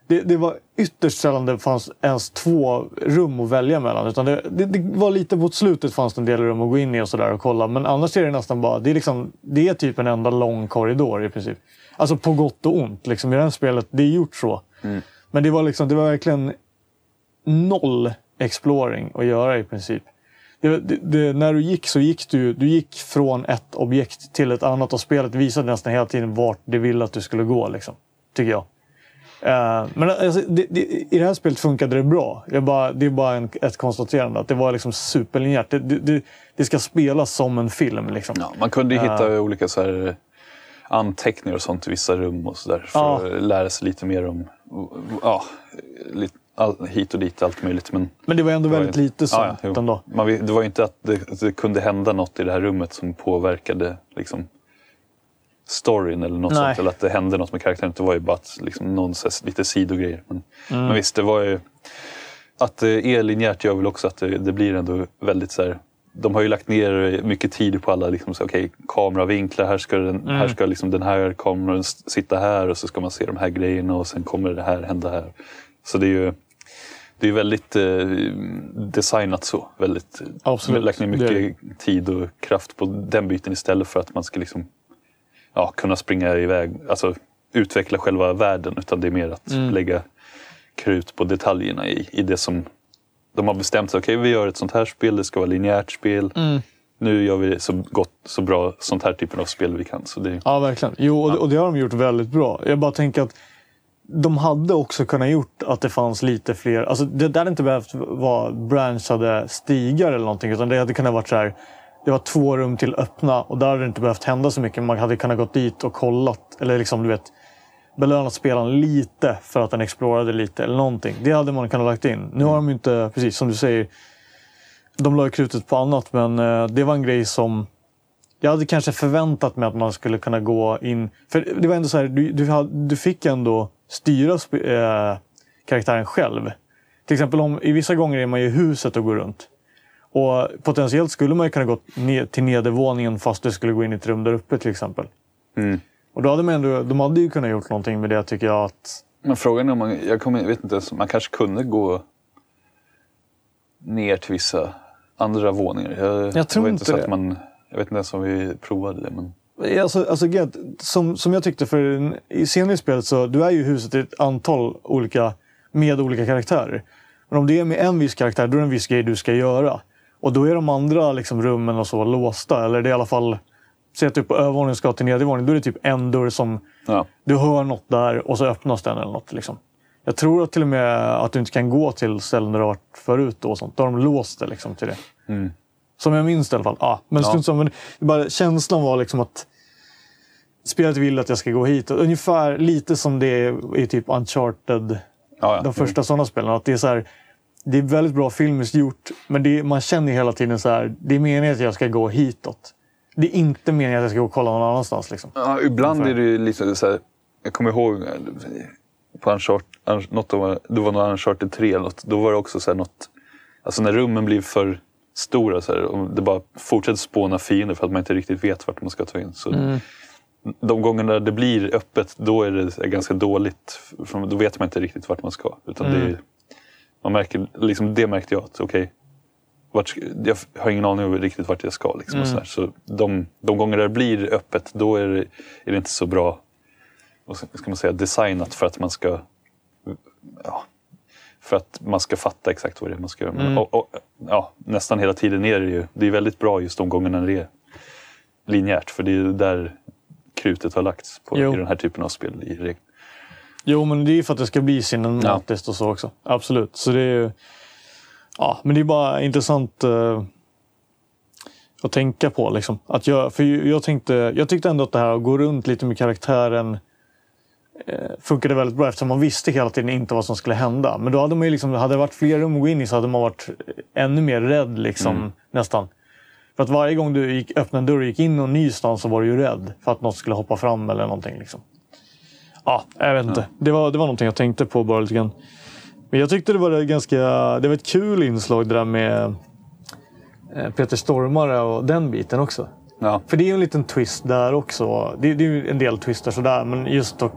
Det, det var ytterst sällan det fanns ens två rum att välja mellan. Utan det, det, det var lite mot slutet fanns det en del rum att gå in i och, så där och kolla. Men annars är det nästan bara, det är, liksom, det är typ en enda lång korridor i princip. Alltså på gott och ont. Liksom, I det här spelet, det är gjort så. Men det var, liksom, det var verkligen noll exploring att göra i princip. Det, det, det, när du gick så gick du, du gick från ett objekt till ett annat och spelet visade nästan hela tiden vart det ville att du skulle gå. Liksom, tycker jag. Eh, men alltså, det, det, i det här spelet funkade det bra. Jag bara, det är bara en, ett konstaterande att det var liksom superlinjärt. Det, det, det, ska spelas som en film. Liksom. Ja, man kunde ju hitta olika så här, anteckningar och sånt i vissa rum och så där för Ja. att lära sig lite mer om ja, lite, all, hit och dit, allt möjligt. Men Men det var ändå var väldigt ju- lite sånt jo. ändå. Man, det var ju inte att det, att det kunde hända något i det här rummet som påverkade liksom, storyn eller något Nej. sånt. Eller att det hände något med karaktären. Det var ju bara att, liksom, någon, här, lite sidogrejer. Men, Mm. men visst, det var ju... Att det är linjärt gör väl också att det, det blir ändå väldigt så här, de har ju lagt ner mycket tid på alla liksom, så, okay, kameravinklar. Här ska, den, Mm. här ska liksom den här kameran sitta här och så ska man se de här grejerna och sen kommer det här hända här. Så det är ju det är väldigt eh, designat så. Väldigt, Absolut, Lagt ner det mycket tid och kraft på den biten istället för att man ska liksom, ja, kunna springa iväg, alltså utveckla själva världen. Utan det är mer att Mm. lägga krut på detaljerna i, i det som de har bestämt sig. Okej, vi gör ett sånt här spel, det ska vara linjärt spel. Mm. Nu gör vi det så gott, så bra sånt här typen av spel vi kan. Så det, Ja, verkligen. Jo, och, det- och det har de gjort väldigt bra. Jag bara tänker att de hade också kunnat gjort att det fanns lite fler... Alltså det där hade inte behövt vara branchade stigar eller någonting. Utan det hade kunnat varit så här. Det var två rum till öppna och där hade det inte behövt hända så mycket. Man hade kunnat gått dit och kollat. Eller liksom, du vet, belönat spelaren lite för att den explorade lite eller någonting. Det hade man kunnat lagt in. Nu har de ju inte, precis som du säger, de la krutet på annat. Men eh, det var en grej som jag hade kanske förväntat mig att man skulle kunna gå in... För det var ändå så här, du, du, du fick ändå styra äh, karaktären själv. Till exempel om, i vissa gånger är man ju i huset och går runt. Och potentiellt skulle man ju kunna gå ner till nedervåningen fast du skulle gå in i ett rum där uppe till exempel. Mm. Och då hade man ändå, de hade ju kunnat gjort någonting med det tycker jag. att Men frågan är om man, jag, kommer, jag vet inte, man kanske kunde gå ner till vissa andra våningar. Jag, Jag tror var inte så det. Att man, jag vet inte ens om vi provade det. Men, Alltså, alltså, Gert, som, som jag tyckte, för i senare i spelet så du är ju huset i ett antal olika, med olika karaktärer. Men om det är med en viss karaktär, då är det en viss grej du ska göra. Och då är de andra liksom, rummen och så låsta. Eller det är i alla fall, säg att du på övervåningen ska till nedervåningen, då är det typ en dörr som ja. du hör något där och så öppnas den eller något. Liksom. Jag tror att till och med att du inte kan gå till ställen där du har varit förut. Då, och sånt. Då har de låst det liksom, till det. Mm. Som jag minns det i alla fall. Ah, men Ja. samma. Men bara, känslan var liksom att spelet vill att jag ska gå hit. Ungefär lite som det är i typ Uncharted, Ja, ja. de första sådana spelen. Att det är så här, det är väldigt bra filmiskt gjort, men det man känner hela tiden så här, det är meningen att jag ska gå hitåt. Det är inte meningen att jag ska gå och kolla någon annanstans. Liksom. Ja, ibland är det ju lite så här, jag kommer ihåg på Uncharted, det var nog Uncharted 3 eller något, då var det också så här något, alltså när rummen blir för stora så här, och det bara fortsätter spåna fiender för att man inte riktigt vet vart man ska ta in. Så De gångerna det blir öppet, då är det ganska dåligt. för Då vet man inte riktigt vart man ska. Utan det, är, man märker, liksom, det märkte jag att okej, vart, ska- jag har ingen aning om riktigt vart jag ska. Liksom, och så de, de gånger det blir öppet, då är det, är det inte så bra vad ska man säga, designat för att man ska ja, för att man ska fatta exakt vad det är man ska göra. Men, och, och, ja, nästan hela tiden är det ju det är väldigt bra just de gångerna det är linjärt. För det är där krutet har lagts på, Jo. i den här typen av spel. I. Jo, men det är ju för att det ska bli cinematiskt och så också. Absolut. Så det är ju... Ja, men det är bara intressant eh, att tänka på. Liksom. Att jag, för jag, tänkte, jag tyckte ändå att det här att gå runt lite med karaktären eh, funkade väldigt bra eftersom man visste hela tiden inte vad som skulle hända. Men då hade man ju liksom, hade det varit fler rum att gå in i så hade man varit ännu mer rädd liksom, nästan. För att varje gång du gick, öppnade en dörr och gick in någon ny stans så var du ju rädd för att något skulle hoppa fram eller någonting. Liksom. Ja, jag vet inte. Det, var, det var någonting jag tänkte på bara lite grann. Men jag tyckte det var ganska... Det var ett kul inslag det där med eh, Peter Stormare och den biten också. Ja. För det är ju en liten twist där också. Det, det är ju en del twister sådär, men just dock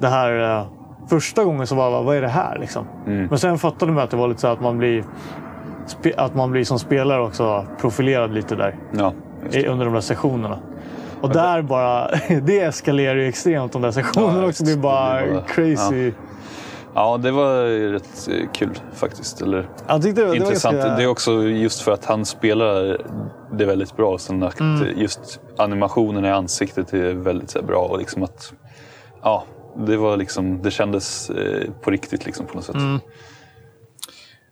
det här... eh, Första gången så var jag vad är det här liksom? Men sen fattade man att det var lite så att man blir... Att man blir som spelare också profilerad lite där. ja under de där sessionerna. Och där bara, det eskalerar ju extremt de där sessionerna Ja, också. Det blir bara det blir bara- crazy. ja, det var rätt eh, kul faktiskt. Eller, Jag tyckte det, det var intressant. ganska- Det är också just för att han spelar det väldigt bra. Sen att Mm. just animationen i ansiktet är väldigt så här, bra. Och liksom att, ja, det, var liksom, det kändes eh, på riktigt liksom, på något sätt. Mm.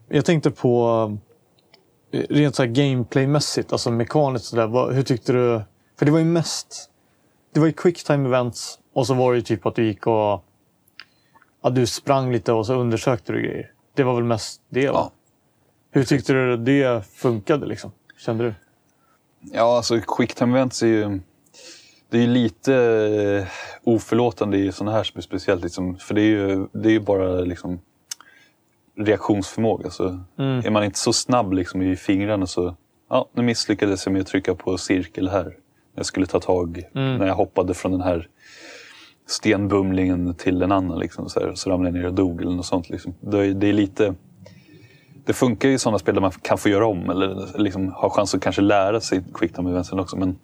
Jag tänkte på eh, rent så gameplaymässigt, alltså mekaniskt sådär. Vad- Hur tyckte du? För det var ju mest, det var ju quick time events och så var det ju typ att du gick och ja, du sprang lite och så undersökte du grejer. Det var väl mest det va? Ja. Hur tyckte du det funkade liksom? Kände du? Ja, alltså quick time events är ju... Det är ju lite eh, oförlåtande i sådana här spe- speciellt. Liksom, för det är ju, det är ju bara liksom, reaktionsförmåga. Så Är man inte så snabb liksom, i fingrarna så... Ja, nu misslyckades jag med att trycka på cirkel här. Jag skulle ta tag när jag hoppade från den här stenbumlingen till en annan. Liksom, så, här, så ramlade jag ner och dog eller något sånt. Liksom. Det, är, det är lite... Det funkar ju i sådana spel där man kan få göra om eller liksom ha chans att kanske lära sig quicktime eventen också. Men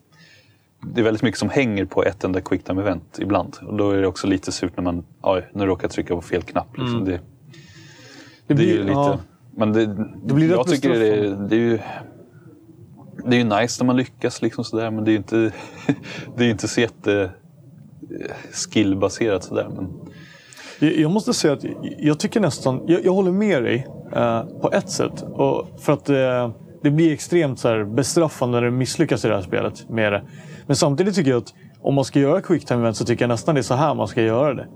det är väldigt mycket som hänger på ett enda quicktime event ibland. Och då är det också lite surt när man oj, nu råkar jag trycka på fel knapp. Liksom. Det, det, är ju lite... ja. Men det, blir rätt jag tycker det, det är ju... Det är ju nice när man lyckas liksom sådär, men det är ju inte, det är inte så jätte eh, skillbaserat sådär. Men, Jag, måste säga att jag, jag tycker nästan, jag, jag håller med dig eh, på ett sätt. Och för att eh, det blir extremt så här, bestraffande när du misslyckas i det här spelet med det. Men samtidigt tycker jag att om man ska göra quick time event så tycker jag nästan det är så här man ska göra det.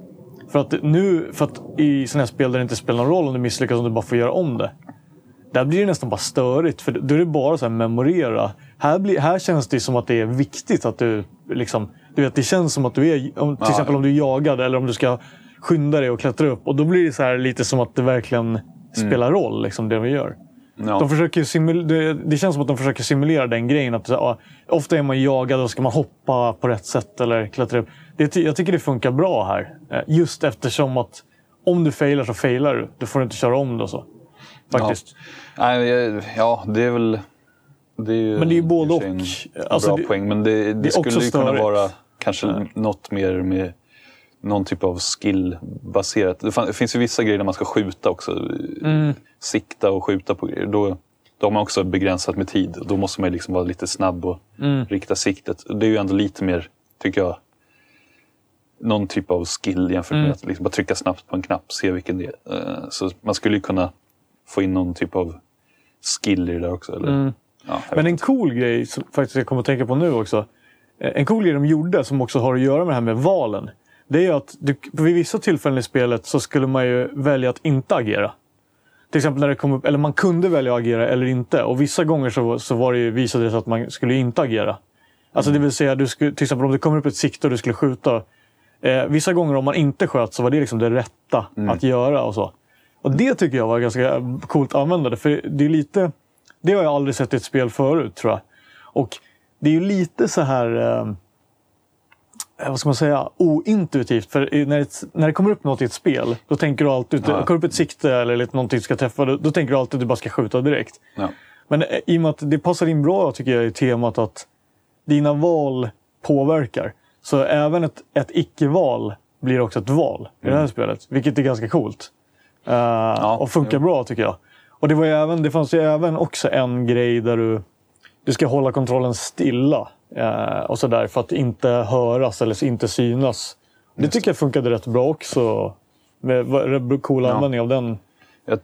För att nu, för att i sådana här spel där det inte spelar någon roll om du misslyckas om du bara får göra om det. Där blir det nästan bara störigt. För då är det bara så här memorera. Här, blir, här känns det som att det är viktigt att du liksom... Du vet, det känns som att du är... Om, till Ja. exempel om du är jagad eller om du ska skynda dig och klättra upp. Och då blir det så här lite som att det verkligen spelar roll, liksom, det vi gör. ja. De försöker simul- det, det känns som att de försöker simulera den grejen. Att, ja, ofta är man jagad och ska man hoppa på rätt sätt eller klättra upp. Det, jag tycker det funkar bra här. Eh, Just eftersom att om du failar så failar du. Du får inte köra om det och så. Faktiskt. Nej, jag- ja, det är väl... Det är ju Men det är ju både och och. En Alltså, bra det- poäng, men det, det, det skulle ju kunna vara kanske något mer med någon typ av skillbaserat. Det, det finns ju vissa grejer där man ska skjuta också. Mm. Sikta och skjuta på grejer. Då, då har man också begränsat med tid. Då måste man liksom vara lite snabb och Mm. rikta siktet. Det är ju ändå lite mer, tycker jag, någon typ av skill jämfört Mm. med att liksom bara trycka snabbt på en knapp se vilken det är. Eh, Så man skulle ju kunna få in någon typ av skill i det också. Eller? Ja, Mm. Men vet en cool grej som faktiskt jag kommer att tänka på nu också. Eh, En cool grej de gjorde som också har att göra med det här med valen. Det är ju att du, vid vissa tillfällen i spelet så skulle man ju välja att inte agera. Till exempel när det kom upp, eller man kunde välja att agera eller inte. Och vissa gånger så, så var det ju, visade det sig att man skulle inte agera. Alltså det vill säga, du skulle, till exempel om det kommer upp ett sikte och du skulle skjuta. Eh, vissa gånger om man inte sköt så var det liksom det rätta att göra och så. Och det tycker jag var ganska coolt användande. För det är lite, det har jag aldrig sett i ett spel förut tror jag. Och det är ju lite så här, eh, vad ska man säga, ointuitivt. För när, ett, när det kommer upp något i ett spel, då tänker du alltid, Ja. kommer upp ett sikte eller lite någonting du ska träffa, då, då tänker du alltid att du bara ska skjuta direkt. Ja. Men eh, i och med att det passar in bra tycker jag i temat att dina val påverkar. Så även ett, ett icke-val blir också ett val i det här spelet. Vilket är ganska coolt. Eh, och funkar bra tycker jag. Och det, var även, det fanns ju även också en grej där du, du ska hålla kontrollen stilla. eh, och sådär för att inte höras eller inte synas. Det tycker jag funkade rätt bra också. Med rätt cool användning av den. Jag,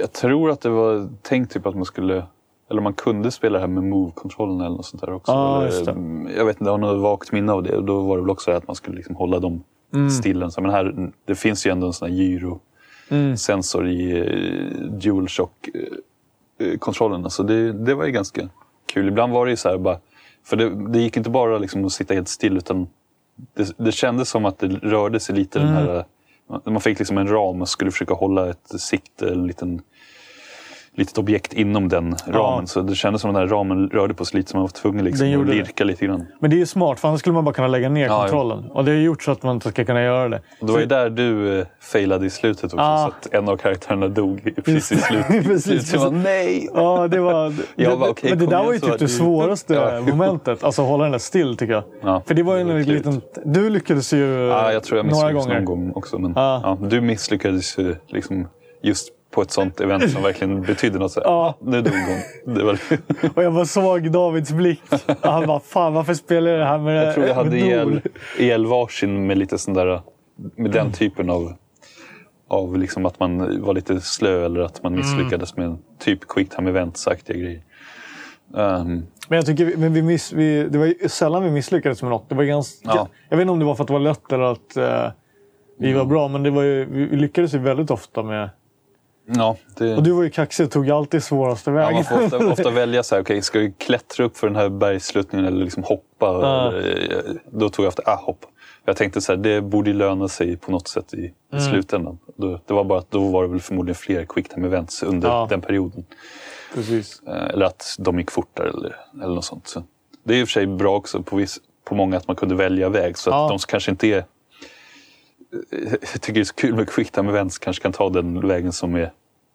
jag tror att det var tänkt typ att man skulle eller man kunde spela det här med move-kontrollen eller något sånt där också. Ja, eller, det. mm, Jag vet inte, jag har något vagt minne av det. Då var det väl också att man skulle liksom hålla dem Mm. stilla. Så, men här, det finns ju ändå en sån här gyro-sensor i eh, DualShock-kontrollen. Så det, det var ju ganska kul. Ibland var det ju så här bara... För det, det gick inte bara liksom att sitta helt still utan det, det kändes som att det rörde sig lite den här Man fick liksom en ram och skulle försöka hålla ett sikte, en liten litet objekt inom den ramen. Så det kändes som att den här ramen rörde på sig lite, så man var tvungen liksom att gjorde det. lirka lite grann. Men det är ju smart, för annars skulle man bara kunna lägga ner Ja, kontrollen. Och det har gjort så att man inte ska kunna göra det. Och det var ju där du eh, failade i slutet också, Ah. så att en av karaktärerna dog i- precis i slutet. Precis, jag bara, nej! Ja, det var... Jag bara, okej, men det där var ju typ det svåraste Ja. momentet. Alltså hålla den där still tycker jag. Ja, För det var ju var en liten... Du lyckades ju Ja, jag tror jag några misslyckades gånger. någon gång också. Men ja, du misslyckades ju liksom just på ett sånt event som verkligen betydde något. Så här, Ja. Nu dog hon. Det var, Och jag bara såg Davids blick. Han bara, fan varför spelar jag det här med jag tror jag hade med ihjäl, Nor?" ihjäl varsin med lite sån där, med den Mm. typen av, av liksom att man var lite slö eller att Mm. man misslyckades med en typ quick time event-aktiga grejer. Ehm, Men jag tycker vi- men vi miss, vi, det var ju sällan vi misslyckades med något. Det var ganska, Ja. Jag vet inte om det var för att det var lätt eller att eh, vi var bra, men det var ju, vi lyckades ju väldigt ofta med... ja, det, Och du var ju kaxig och tog alltid svåraste Ja, vägen. man får ofta, ofta välja så här, okay, ska vi klättra upp för den här bergssluttningen eller liksom hoppa? Ja. Eh, då tog jag ofta, ah, hopp. Jag tänkte så här, det borde löna sig på något sätt i, Mm. slutändan. Det var bara att då var det väl förmodligen fler quicktime events under Ja. den perioden. Precis. Eh, Eller att de gick fortare eller, eller något sånt. Så det är i och för sig bra också på, viss, på många att man kunde välja väg. Så att Ja. de kanske inte är... Jag tycker det är så kul med quicktime events kanske kan ta den vägen som är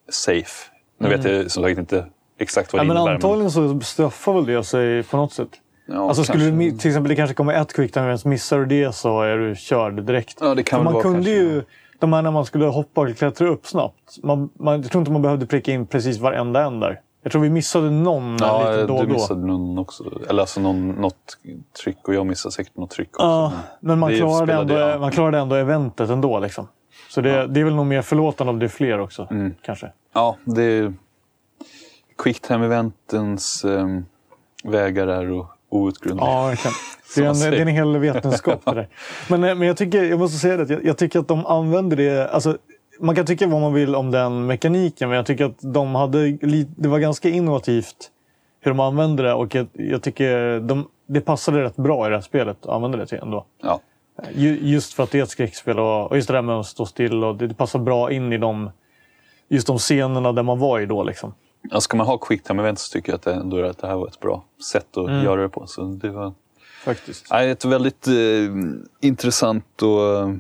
safe. Nu vet jag som sagt inte exakt vad Mm. Ja, det men innebär. antagligen så straffar väl det sig på något sätt. Ja, alltså skulle du, kanske. till exempel det kanske kommer ett quicktime event, missar du det så är du körd direkt. Ja, det kan man vara kunde kanske. ju, de här när man skulle hoppa och klättra upp snabbt. Man, man, jag tror inte man behövde pricka in precis varenda en där. Jag tror vi missade någon Ja, lite då och du då. missade någon också. Eller alltså någon, något tryck och jag missade säkert något tryck också. Ja, men man klarade, ändå, ja. man klarade ändå eventet ändå. Liksom. Så det, det är väl nog mer förlåtande om det är fler också. Mm. Kanske. Ja, det är... Quicktime-eventens ehm, vägar är outgrundliga. Ja, verkligen. Det är, en, det är en hel vetenskap det där. Men, eh, men jag, tycker, jag måste säga det, jag, jag tycker att de använder det... Alltså, man kan tycka vad man vill om den mekaniken, men jag tycker att de hade... Det var ganska innovativt hur de använde det och jag, jag tycker de, det passade rätt bra i det här spelet att använda det till ändå. Ja. Ju, just för att det är ett skräckspel och, och just det där med att stå still och det, det passar bra in i de, just de scenerna där man var i då. Liksom. Ja, ska man ha quicktime-event så tycker jag att det, ändå att det här var ett bra sätt att Mm. göra det på. Så det var Faktiskt. nej, ett väldigt eh, intressant och eh,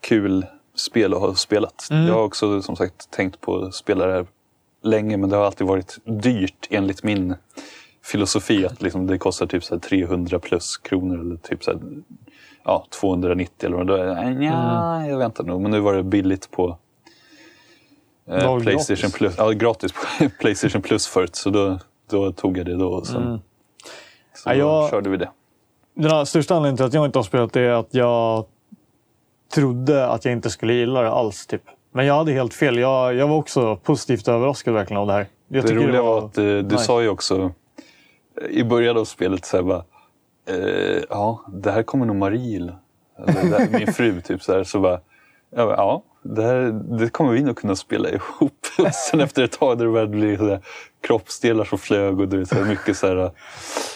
kul spel att ha spelat. Mm. Jag har också som sagt tänkt på att spela det här länge men det har alltid varit dyrt enligt min filosofi. Att liksom det kostar typ så här 300 plus kronor eller typ så här, ja, 290 eller vad det är. Nej, nja, jag väntar nog. Men nu var det billigt på eh, Playstation gratis. Plus. Ja, gratis på Playstation Plus förut. Så då, då tog jag det då. Och sen, så Ja, jag- körde vi det. Den största anledningen till att jag inte har spelat det är att jag trodde att jag inte skulle gilla det alls. Typ. Men jag hade helt fel. Jag, jag var också positivt överraskad verkligen av det här. Jag Det roliga var att eh, du nice. sa ju också eh, i början av spelet så här bara, eh, ja, det här kommer nog det här, min fru typ så här. Så bara, jag bara, ja, det, här, det kommer vi nog kunna spela ihop. Och sen efter ett tag när det började bli så kroppsdelar som flög och du vet, så mycket så här,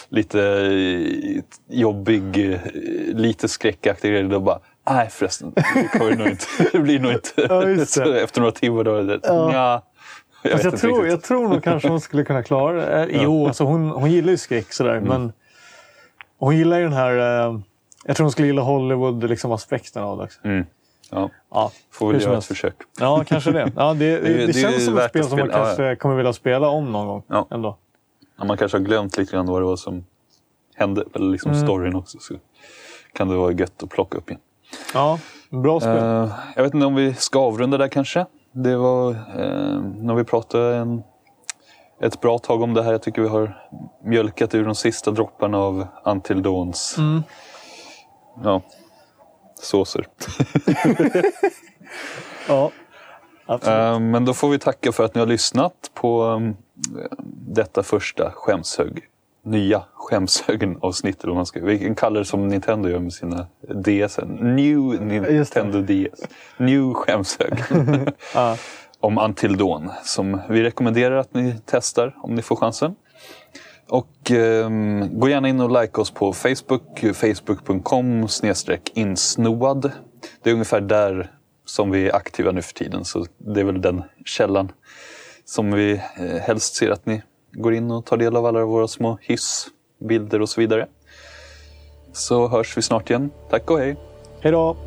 lite eh, jobbig, eh, lite skräckaktig grej. Då bara, nej förresten, det, kommer nog inte, det blir nog inte. Ja, efter några timmar då var det, Ja. ja. Jag, Fast jag, tror, riktigt. jag tror nog kanske hon skulle kunna klara det. Eh, Jo, alltså hon, hon gillar ju skräck sådär. Mm. Men hon gillar ju den här... Eh, jag tror hon skulle gilla Hollywood-aspekten liksom, aspekten av det också. Mm. Ja, Ja, får väl göra ett försök. Ja, kanske det. Ja, det, det, Det är- det, är känns som ett spel som man spela. Ja, kanske kommer vilja spela om någon gång. Ja. Ändå. Om man kanske har glömt lite grann vad det var som hände, eller liksom Mm. storyn också, så kan det vara gött att plocka upp igen. Ja, bra spel. Eh, jag vet inte om vi ska avrunda där kanske. Det var, uh, när vi pratade en, ett bra tag om det här. Jag tycker vi har mjölkat ur de sista dropparna av Until Dawns Mm. ja, såser. Ja, absolut. Eh, men då får vi tacka för att ni har lyssnat på um, detta första skämshög. Nya man ska- Vi kan kalla det som Nintendo gör med sina DS. New. Nintendo DS. New skämshög. Ja. om Until Dawn. Som vi rekommenderar att ni testar om ni får chansen. Och ehm, gå gärna in och like oss på Facebook. Facebook.com insnoad. Det är ungefär där som vi är aktiva nu för tiden. Så det är väl den källan som vi eh, helst ser att ni går in och tar del av alla våra små hyss, bilder och så vidare. Så hörs vi snart igen. Tack och hej! Hej då!